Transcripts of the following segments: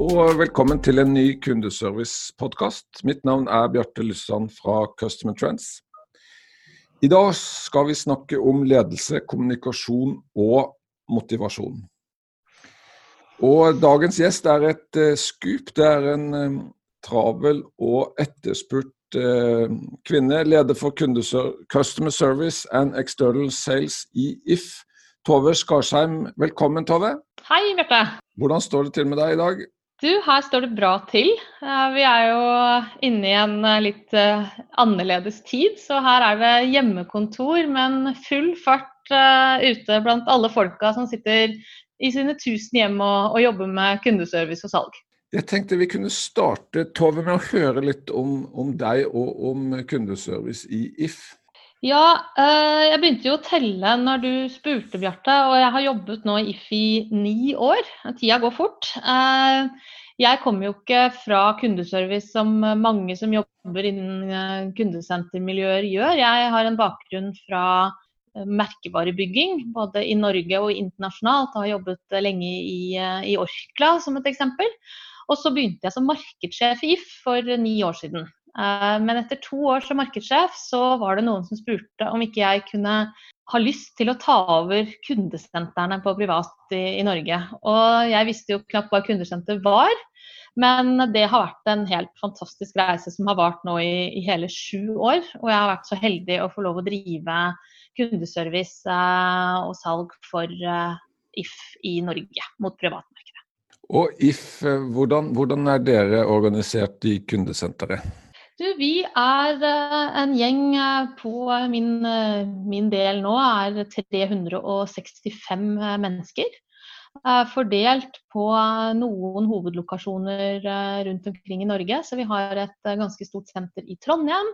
og velkommen til en ny kundeservice-podkast. Mitt navn er Bjarte Lyssand fra Customer Trends. I dag skal vi snakke om ledelse, kommunikasjon og motivasjon. Og dagens gjest er et uh, skup. Det er en um, travel og etterspurt uh, kvinne. Leder for Customer Service and External Sales i If. Tove Skarsheim, velkommen Tove. Hei, Bjarte. Hvordan står det til med deg i dag? Du, her står det bra til. Vi er jo inne i en eh, litt eh, annerledes tid, så her er det hjemmekontor, men full fart eh, ute blant alle folka som sitter i sine tusen hjem og, og jobber med kundeservice og salg. Jeg tenkte vi kunne starte Tove, med å høre litt om, om deg og om kundeservice i If. Ja, eh, jeg begynte jo å telle når du spurte, Bjarte. Og jeg har jobbet nå i If i ni år. Tida går fort. Eh, jeg kommer jo ikke fra kundeservice som mange som jobber innen eh, kundesentermiljøer gjør. Jeg har en bakgrunn fra merkevarebygging, både i Norge og internasjonalt. Jeg har jobbet lenge i, i Orkla, som et eksempel. Og så begynte jeg som markedssjef i If for ni år siden. Eh, men etter to år som markedssjef så var det noen som spurte om ikke jeg kunne ha lyst til å ta over kundesentrene på privat i, i Norge. Og jeg visste jo knapt hva kundesenter var, men det har vært en helt fantastisk reise som har vart nå i, i hele sju år. Og jeg har vært så heldig å få lov å drive kundeservice eh, og salg for eh, If i Norge mot privatmarkedet. Og If, hvordan, hvordan er dere organisert i kundesenteret? Vi er eh, en gjeng eh, på min, eh, min, del nå er 365 mennesker. Fordelt på noen hovedlokasjoner rundt omkring i Norge. Så vi har et ganske stort senter i Trondheim.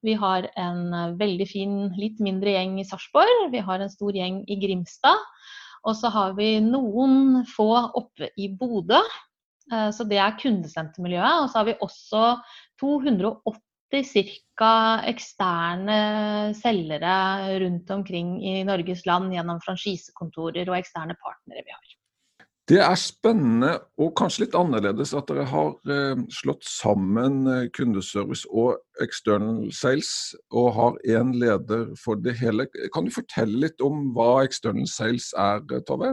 Vi har en veldig fin, litt mindre gjeng i Sarpsborg. Vi har en stor gjeng i Grimstad. Og så har vi noen få oppe i Bodø. Så det er kundesentermiljøet. Og så har vi også 280 ca. eksterne selgere rundt omkring i Norges land gjennom franchisekontorer og eksterne partnere vi har. Det er spennende og kanskje litt annerledes at dere har eh, slått sammen eh, kundeservice og external sales og har én leder for det hele. Kan du fortelle litt om hva external sales er, Tove?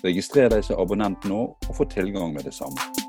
Registrer deg som abonnent nå og få tilgang med det samme.